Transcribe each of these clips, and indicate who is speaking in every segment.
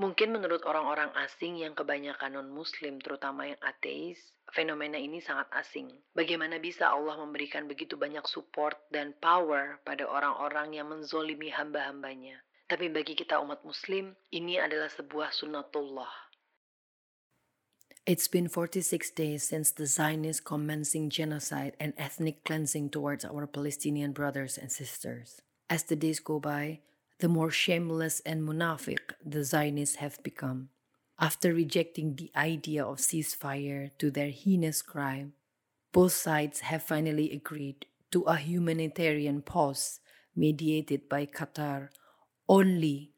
Speaker 1: Mungkin menurut orang-orang asing yang kebanyakan non-muslim, terutama yang ateis, fenomena ini sangat asing. Bagaimana bisa Allah memberikan begitu banyak support dan power pada orang-orang yang menzolimi hamba-hambanya? Tapi bagi kita umat muslim, ini adalah sebuah sunnatullah.
Speaker 2: It's been 46 days since the Zionists commencing genocide and ethnic cleansing towards our Palestinian brothers and sisters. As the days go by, the more shameless and munafiq the Zionists have become. After rejecting the idea of ceasefire to their heinous crime, both sides have finally agreed to a humanitarian pause mediated by Qatar only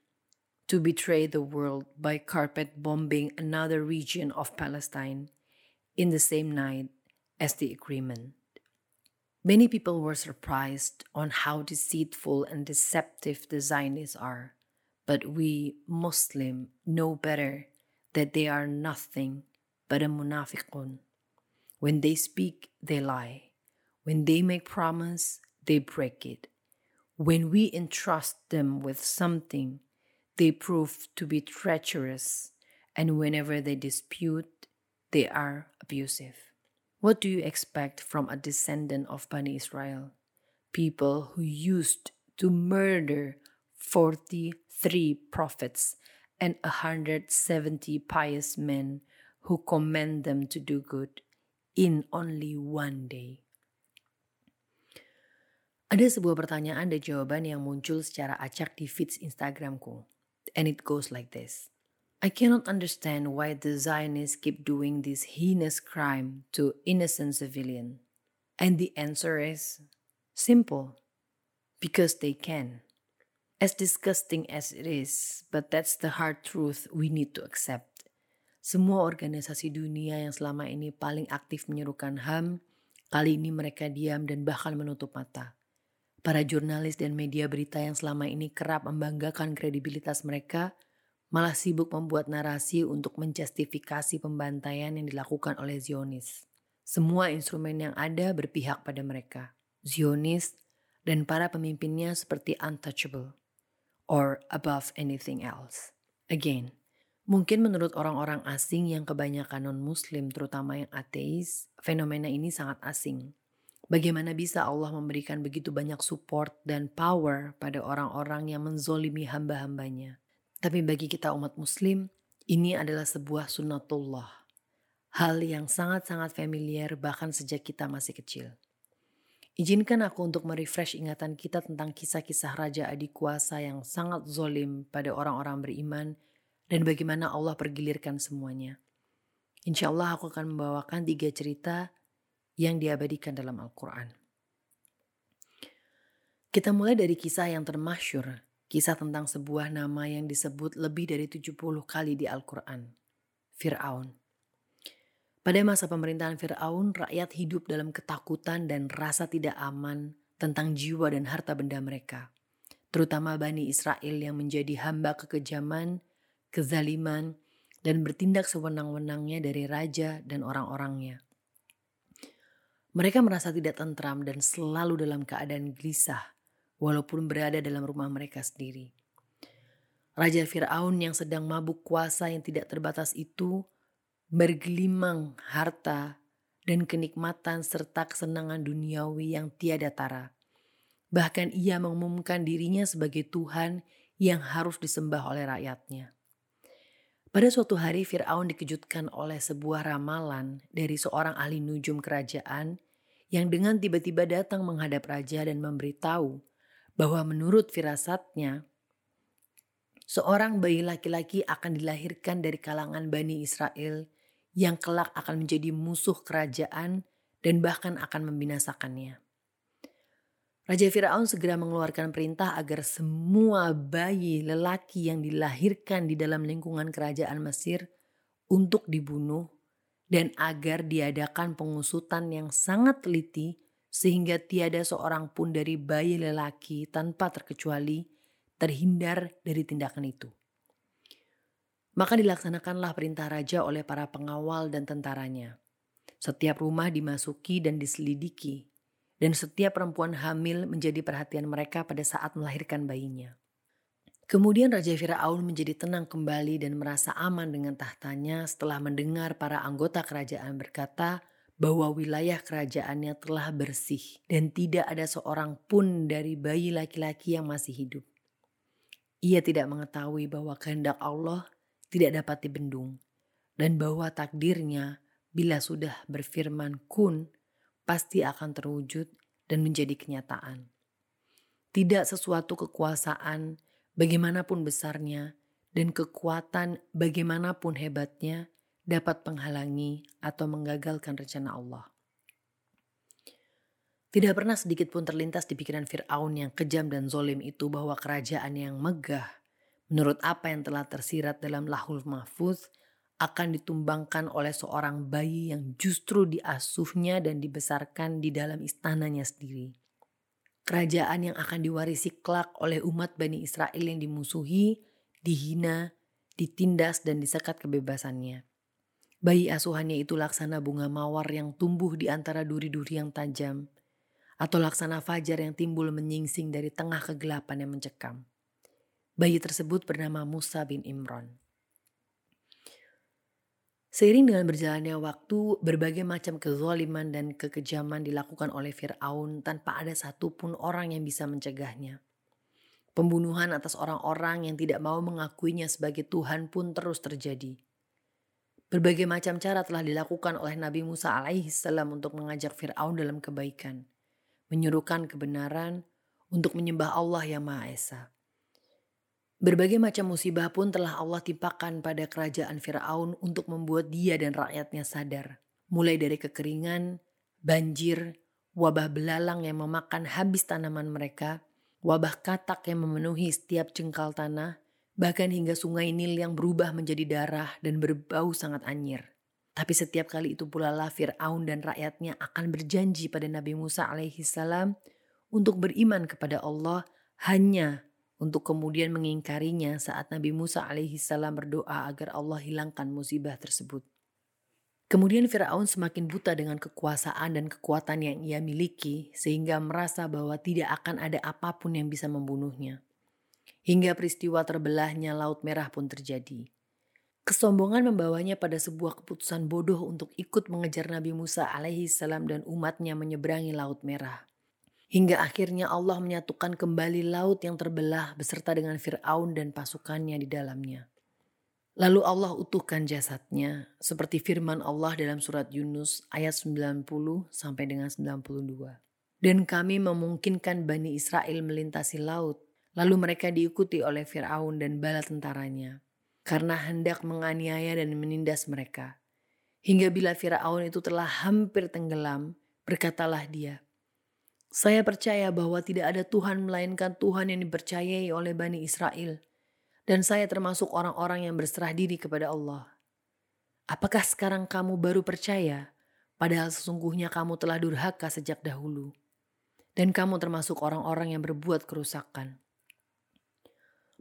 Speaker 2: to betray the world by carpet bombing another region of Palestine in the same night as the agreement. Many people were surprised on how deceitful and deceptive the Zionists are, but we Muslim know better that they are nothing but a munafiqun. When they speak, they lie. When they make promise, they break it. When we entrust them with something, they prove to be treacherous, and whenever they dispute, they are abusive. What do you expect from a descendant of Bani Israel? People who used to murder 43 prophets and 170 pious men who command them to do good in only one day. Ada sebuah pertanyaan dan jawaban yang muncul secara acak di feeds Instagramku. And it goes like this. I cannot understand why the Zionists keep doing this heinous crime to innocent civilians. And the answer is simple because they can. As disgusting as it is, but that's the hard truth we need to accept. Semua organisasi dunia yang selama ini paling aktif menyerukan HAM, kali ini mereka diam dan bahkan menutup mata. Para jurnalis dan media berita yang selama ini kerap membanggakan kredibilitas mereka malah sibuk membuat narasi untuk menjustifikasi pembantaian yang dilakukan oleh Zionis. Semua instrumen yang ada berpihak pada mereka. Zionis dan para pemimpinnya seperti untouchable or above anything else. Again, mungkin menurut orang-orang asing yang kebanyakan non-muslim terutama yang ateis, fenomena ini sangat asing. Bagaimana bisa Allah memberikan begitu banyak support dan power pada orang-orang yang menzolimi hamba-hambanya? Tapi bagi kita umat muslim, ini adalah sebuah sunnatullah. Hal yang sangat-sangat familiar bahkan sejak kita masih kecil. Izinkan aku untuk merefresh ingatan kita tentang kisah-kisah Raja Adik Kuasa yang sangat zolim pada orang-orang beriman dan bagaimana Allah pergilirkan semuanya. Insya Allah aku akan membawakan tiga cerita yang diabadikan dalam Al-Quran. Kita mulai dari kisah yang termasyur Kisah tentang sebuah nama yang disebut lebih dari 70 kali di Al-Quran. Fir'aun. Pada masa pemerintahan Fir'aun, rakyat hidup dalam ketakutan dan rasa tidak aman tentang jiwa dan harta benda mereka. Terutama Bani Israel yang menjadi hamba kekejaman, kezaliman, dan bertindak sewenang-wenangnya dari raja dan orang-orangnya. Mereka merasa tidak tentram dan selalu dalam keadaan gelisah walaupun berada dalam rumah mereka sendiri. Raja Firaun yang sedang mabuk kuasa yang tidak terbatas itu bergelimang harta dan kenikmatan serta kesenangan duniawi yang tiada tara. Bahkan ia mengumumkan dirinya sebagai Tuhan yang harus disembah oleh rakyatnya. Pada suatu hari Firaun dikejutkan oleh sebuah ramalan dari seorang ahli nujum kerajaan yang dengan tiba-tiba datang menghadap raja dan memberitahu bahwa menurut firasatnya, seorang bayi laki-laki akan dilahirkan dari kalangan Bani Israel yang kelak akan menjadi musuh kerajaan dan bahkan akan membinasakannya. Raja Firaun segera mengeluarkan perintah agar semua bayi lelaki yang dilahirkan di dalam lingkungan kerajaan Mesir untuk dibunuh dan agar diadakan pengusutan yang sangat teliti sehingga tiada seorang pun dari bayi lelaki tanpa terkecuali terhindar dari tindakan itu. Maka dilaksanakanlah perintah raja oleh para pengawal dan tentaranya. Setiap rumah dimasuki dan diselidiki, dan setiap perempuan hamil menjadi perhatian mereka pada saat melahirkan bayinya. Kemudian Raja Firaun menjadi tenang kembali dan merasa aman dengan tahtanya setelah mendengar para anggota kerajaan berkata bahwa wilayah kerajaannya telah bersih dan tidak ada seorang pun dari bayi laki-laki yang masih hidup. Ia tidak mengetahui bahwa kehendak Allah tidak dapat dibendung dan bahwa takdirnya bila sudah berfirman kun pasti akan terwujud dan menjadi kenyataan. Tidak sesuatu kekuasaan bagaimanapun besarnya, dan kekuatan bagaimanapun hebatnya dapat menghalangi atau menggagalkan rencana Allah. Tidak pernah sedikit pun terlintas di pikiran Fir'aun yang kejam dan zolim itu bahwa kerajaan yang megah, menurut apa yang telah tersirat dalam lahul mahfuz, akan ditumbangkan oleh seorang bayi yang justru diasuhnya dan dibesarkan di dalam istananya sendiri kerajaan yang akan diwarisi kelak oleh umat Bani Israel yang dimusuhi, dihina, ditindas dan disekat kebebasannya. Bayi asuhannya itu laksana bunga mawar yang tumbuh di antara duri-duri yang tajam, atau laksana fajar yang timbul menyingsing dari tengah kegelapan yang mencekam. Bayi tersebut bernama Musa bin Imran. Seiring dengan berjalannya waktu, berbagai macam kezaliman dan kekejaman dilakukan oleh Fir'aun tanpa ada satupun orang yang bisa mencegahnya. Pembunuhan atas orang-orang yang tidak mau mengakuinya sebagai Tuhan pun terus terjadi. Berbagai macam cara telah dilakukan oleh Nabi Musa alaihissalam untuk mengajak Fir'aun dalam kebaikan, menyuruhkan kebenaran untuk menyembah Allah yang Maha Esa. Berbagai macam musibah pun telah Allah timpakan pada kerajaan Firaun untuk membuat dia dan rakyatnya sadar. Mulai dari kekeringan, banjir, wabah belalang yang memakan habis tanaman mereka, wabah katak yang memenuhi setiap jengkal tanah, bahkan hingga sungai Nil yang berubah menjadi darah dan berbau sangat anyir. Tapi setiap kali itu pula lah Fir'aun dan rakyatnya akan berjanji pada Nabi Musa alaihissalam untuk beriman kepada Allah hanya untuk kemudian mengingkarinya saat Nabi Musa alaihissalam berdoa agar Allah hilangkan musibah tersebut. Kemudian Firaun semakin buta dengan kekuasaan dan kekuatan yang ia miliki sehingga merasa bahwa tidak akan ada apa pun yang bisa membunuhnya. Hingga peristiwa terbelahnya Laut Merah pun terjadi. Kesombongan membawanya pada sebuah keputusan bodoh untuk ikut mengejar Nabi Musa alaihissalam dan umatnya menyeberangi Laut Merah. Hingga akhirnya Allah menyatukan kembali laut yang terbelah beserta dengan Fir'aun dan pasukannya di dalamnya. Lalu Allah utuhkan jasadnya seperti firman Allah dalam surat Yunus ayat 90 sampai dengan 92. Dan kami memungkinkan Bani Israel melintasi laut, lalu mereka diikuti oleh Fir'aun dan bala tentaranya, karena hendak menganiaya dan menindas mereka. Hingga bila Fir'aun itu telah hampir tenggelam, berkatalah dia, saya percaya bahwa tidak ada Tuhan melainkan Tuhan yang dipercayai oleh Bani Israel. Dan saya termasuk orang-orang yang berserah diri kepada Allah. Apakah sekarang kamu baru percaya, padahal sesungguhnya kamu telah durhaka sejak dahulu. Dan kamu termasuk orang-orang yang berbuat kerusakan.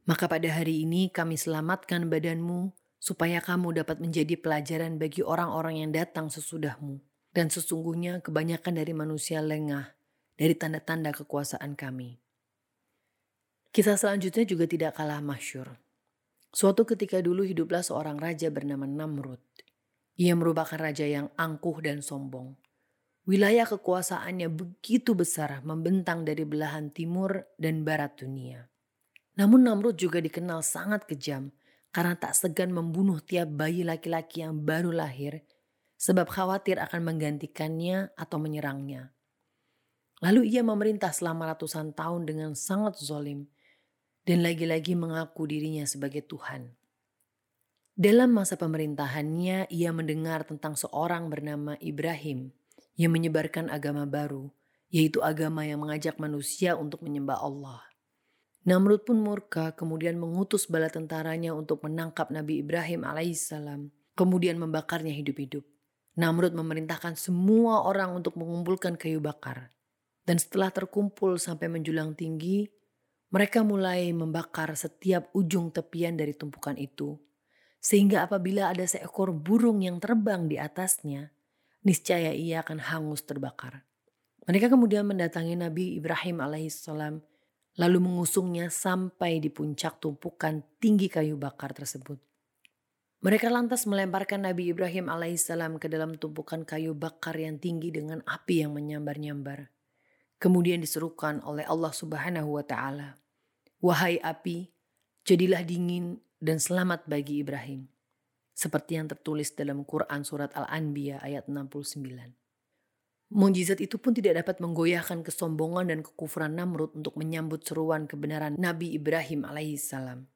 Speaker 2: Maka pada hari ini kami selamatkan badanmu supaya kamu dapat menjadi pelajaran bagi orang-orang yang datang sesudahmu. Dan sesungguhnya kebanyakan dari manusia lengah dari tanda-tanda kekuasaan kami. Kisah selanjutnya juga tidak kalah masyur. Suatu ketika dulu hiduplah seorang raja bernama Namrud. Ia merupakan raja yang angkuh dan sombong. Wilayah kekuasaannya begitu besar membentang dari belahan timur dan barat dunia. Namun Namrud juga dikenal sangat kejam karena tak segan membunuh tiap bayi laki-laki yang baru lahir sebab khawatir akan menggantikannya atau menyerangnya. Lalu ia memerintah selama ratusan tahun dengan sangat zolim dan lagi-lagi mengaku dirinya sebagai Tuhan. Dalam masa pemerintahannya, ia mendengar tentang seorang bernama Ibrahim yang menyebarkan agama baru, yaitu agama yang mengajak manusia untuk menyembah Allah. Namrud pun murka kemudian mengutus bala tentaranya untuk menangkap Nabi Ibrahim alaihissalam, kemudian membakarnya hidup-hidup. Namrud memerintahkan semua orang untuk mengumpulkan kayu bakar. Dan setelah terkumpul sampai menjulang tinggi, mereka mulai membakar setiap ujung tepian dari tumpukan itu. Sehingga apabila ada seekor burung yang terbang di atasnya, niscaya ia akan hangus terbakar. Mereka kemudian mendatangi Nabi Ibrahim alaihissalam lalu mengusungnya sampai di puncak tumpukan tinggi kayu bakar tersebut. Mereka lantas melemparkan Nabi Ibrahim alaihissalam ke dalam tumpukan kayu bakar yang tinggi dengan api yang menyambar-nyambar. Kemudian diserukan oleh Allah Subhanahu wa taala, "Wahai api, jadilah dingin dan selamat bagi Ibrahim." Seperti yang tertulis dalam Quran surat Al-Anbiya ayat 69. Mujizat itu pun tidak dapat menggoyahkan kesombongan dan kekufuran Namrud untuk menyambut seruan kebenaran Nabi Ibrahim alaihissalam.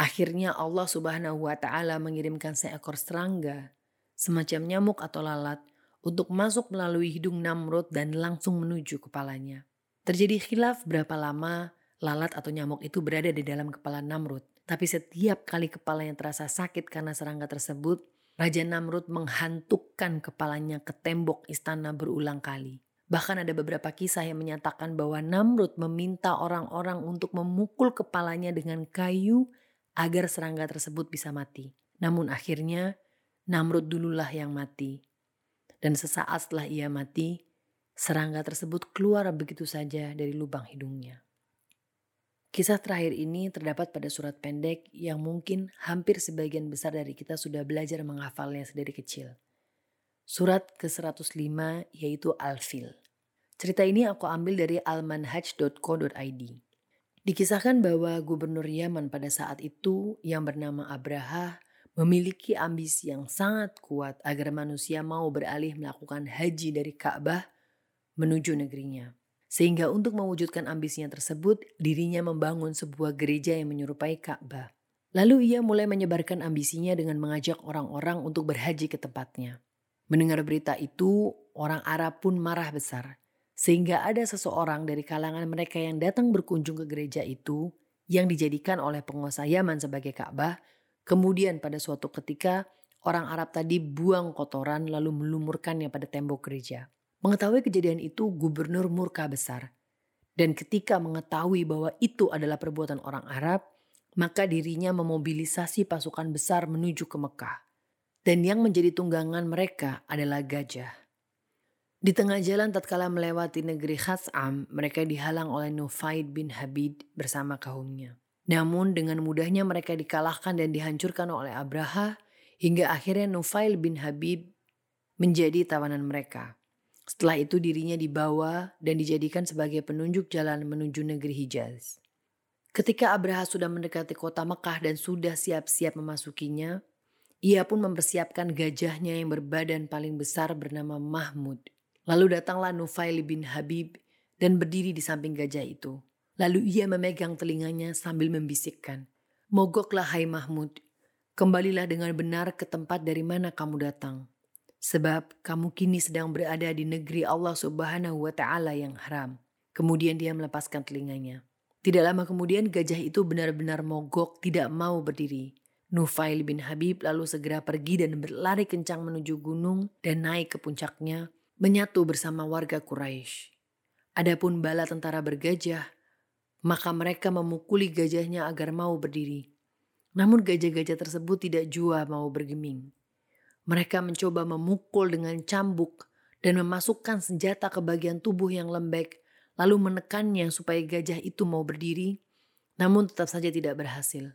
Speaker 2: Akhirnya Allah subhanahu wa ta'ala mengirimkan seekor serangga, semacam nyamuk atau lalat, untuk masuk melalui hidung Namrud dan langsung menuju kepalanya. Terjadi khilaf berapa lama lalat atau nyamuk itu berada di dalam kepala Namrud. Tapi setiap kali kepalanya terasa sakit karena serangga tersebut, Raja Namrud menghantukkan kepalanya ke tembok istana berulang kali. Bahkan ada beberapa kisah yang menyatakan bahwa Namrud meminta orang-orang untuk memukul kepalanya dengan kayu agar serangga tersebut bisa mati. Namun akhirnya Namrud dululah yang mati. Dan sesaat setelah ia mati, serangga tersebut keluar begitu saja dari lubang hidungnya. Kisah terakhir ini terdapat pada surat pendek yang mungkin hampir sebagian besar dari kita sudah belajar menghafalnya sedari kecil. Surat ke-105 yaitu Al-Fil. Cerita ini aku ambil dari almanhaj.co.id. Dikisahkan bahwa gubernur Yaman pada saat itu yang bernama Abraha memiliki ambisi yang sangat kuat agar manusia mau beralih melakukan haji dari Ka'bah menuju negerinya. Sehingga untuk mewujudkan ambisinya tersebut, dirinya membangun sebuah gereja yang menyerupai Ka'bah. Lalu ia mulai menyebarkan ambisinya dengan mengajak orang-orang untuk berhaji ke tempatnya. Mendengar berita itu, orang Arab pun marah besar. Sehingga ada seseorang dari kalangan mereka yang datang berkunjung ke gereja itu yang dijadikan oleh penguasa Yaman sebagai Ka'bah. Kemudian pada suatu ketika orang Arab tadi buang kotoran lalu melumurkannya pada tembok gereja. Mengetahui kejadian itu, gubernur murka besar. Dan ketika mengetahui bahwa itu adalah perbuatan orang Arab, maka dirinya memobilisasi pasukan besar menuju ke Mekah. Dan yang menjadi tunggangan mereka adalah gajah. Di tengah jalan tatkala melewati negeri Khas'am, mereka dihalang oleh Nufaid bin Habib bersama kaumnya. Namun dengan mudahnya mereka dikalahkan dan dihancurkan oleh Abraha hingga akhirnya Nufail bin Habib menjadi tawanan mereka. Setelah itu dirinya dibawa dan dijadikan sebagai penunjuk jalan menuju negeri Hijaz. Ketika Abraha sudah mendekati kota Mekah dan sudah siap-siap memasukinya, ia pun mempersiapkan gajahnya yang berbadan paling besar bernama Mahmud. Lalu datanglah Nufail bin Habib dan berdiri di samping gajah itu. Lalu ia memegang telinganya sambil membisikkan, Mogoklah hai Mahmud, kembalilah dengan benar ke tempat dari mana kamu datang sebab kamu kini sedang berada di negeri Allah Subhanahu wa taala yang haram. Kemudian dia melepaskan telinganya. Tidak lama kemudian gajah itu benar-benar mogok tidak mau berdiri. Nufail bin Habib lalu segera pergi dan berlari kencang menuju gunung dan naik ke puncaknya, menyatu bersama warga Quraisy. Adapun bala tentara bergajah, maka mereka memukuli gajahnya agar mau berdiri. Namun gajah-gajah tersebut tidak jua mau bergeming. Mereka mencoba memukul dengan cambuk dan memasukkan senjata ke bagian tubuh yang lembek, lalu menekannya supaya gajah itu mau berdiri, namun tetap saja tidak berhasil.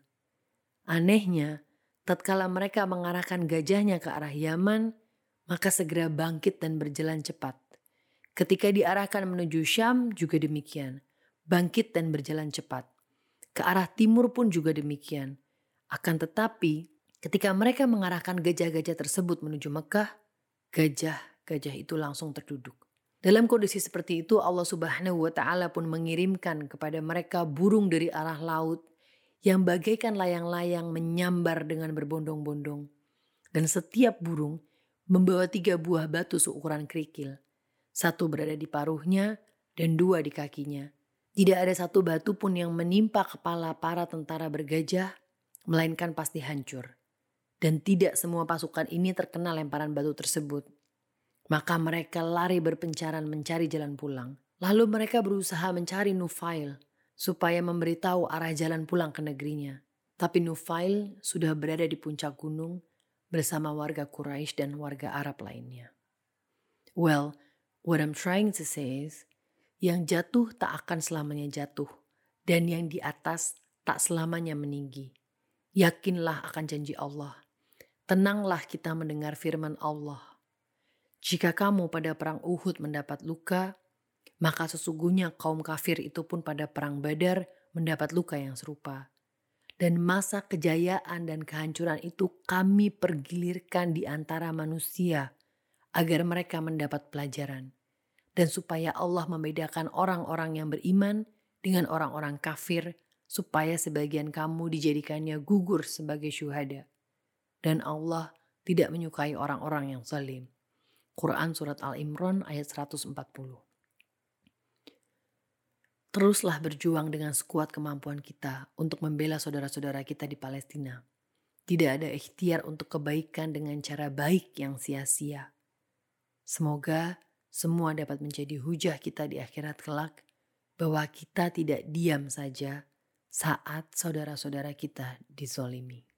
Speaker 2: Anehnya, tatkala mereka mengarahkan gajahnya ke arah Yaman, maka segera bangkit dan berjalan cepat. Ketika diarahkan menuju Syam juga demikian, bangkit dan berjalan cepat. Ke arah timur pun juga demikian. Akan tetapi, Ketika mereka mengarahkan gajah-gajah tersebut menuju Mekah, gajah-gajah itu langsung terduduk. Dalam kondisi seperti itu Allah Subhanahu wa taala pun mengirimkan kepada mereka burung dari arah laut yang bagaikan layang-layang menyambar dengan berbondong-bondong. Dan setiap burung membawa tiga buah batu seukuran kerikil. Satu berada di paruhnya dan dua di kakinya. Tidak ada satu batu pun yang menimpa kepala para tentara bergajah, melainkan pasti hancur dan tidak semua pasukan ini terkena lemparan batu tersebut. Maka mereka lari berpencaran mencari jalan pulang. Lalu mereka berusaha mencari Nufail supaya memberitahu arah jalan pulang ke negerinya. Tapi Nufail sudah berada di puncak gunung bersama warga Quraisy dan warga Arab lainnya. Well, what I'm trying to say is, yang jatuh tak akan selamanya jatuh, dan yang di atas tak selamanya meninggi. Yakinlah akan janji Allah. Tenanglah kita mendengar firman Allah. Jika kamu pada perang Uhud mendapat luka, maka sesungguhnya kaum kafir itu pun pada perang Badar mendapat luka yang serupa. Dan masa kejayaan dan kehancuran itu kami pergilirkan di antara manusia agar mereka mendapat pelajaran. Dan supaya Allah membedakan orang-orang yang beriman dengan orang-orang kafir supaya sebagian kamu dijadikannya gugur sebagai syuhada. Dan Allah tidak menyukai orang-orang yang zalim. Quran Surat Al-Imran ayat 140 Teruslah berjuang dengan sekuat kemampuan kita untuk membela saudara-saudara kita di Palestina. Tidak ada ikhtiar untuk kebaikan dengan cara baik yang sia-sia. Semoga semua dapat menjadi hujah kita di akhirat kelak bahwa kita tidak diam saja saat saudara-saudara kita dizolimi.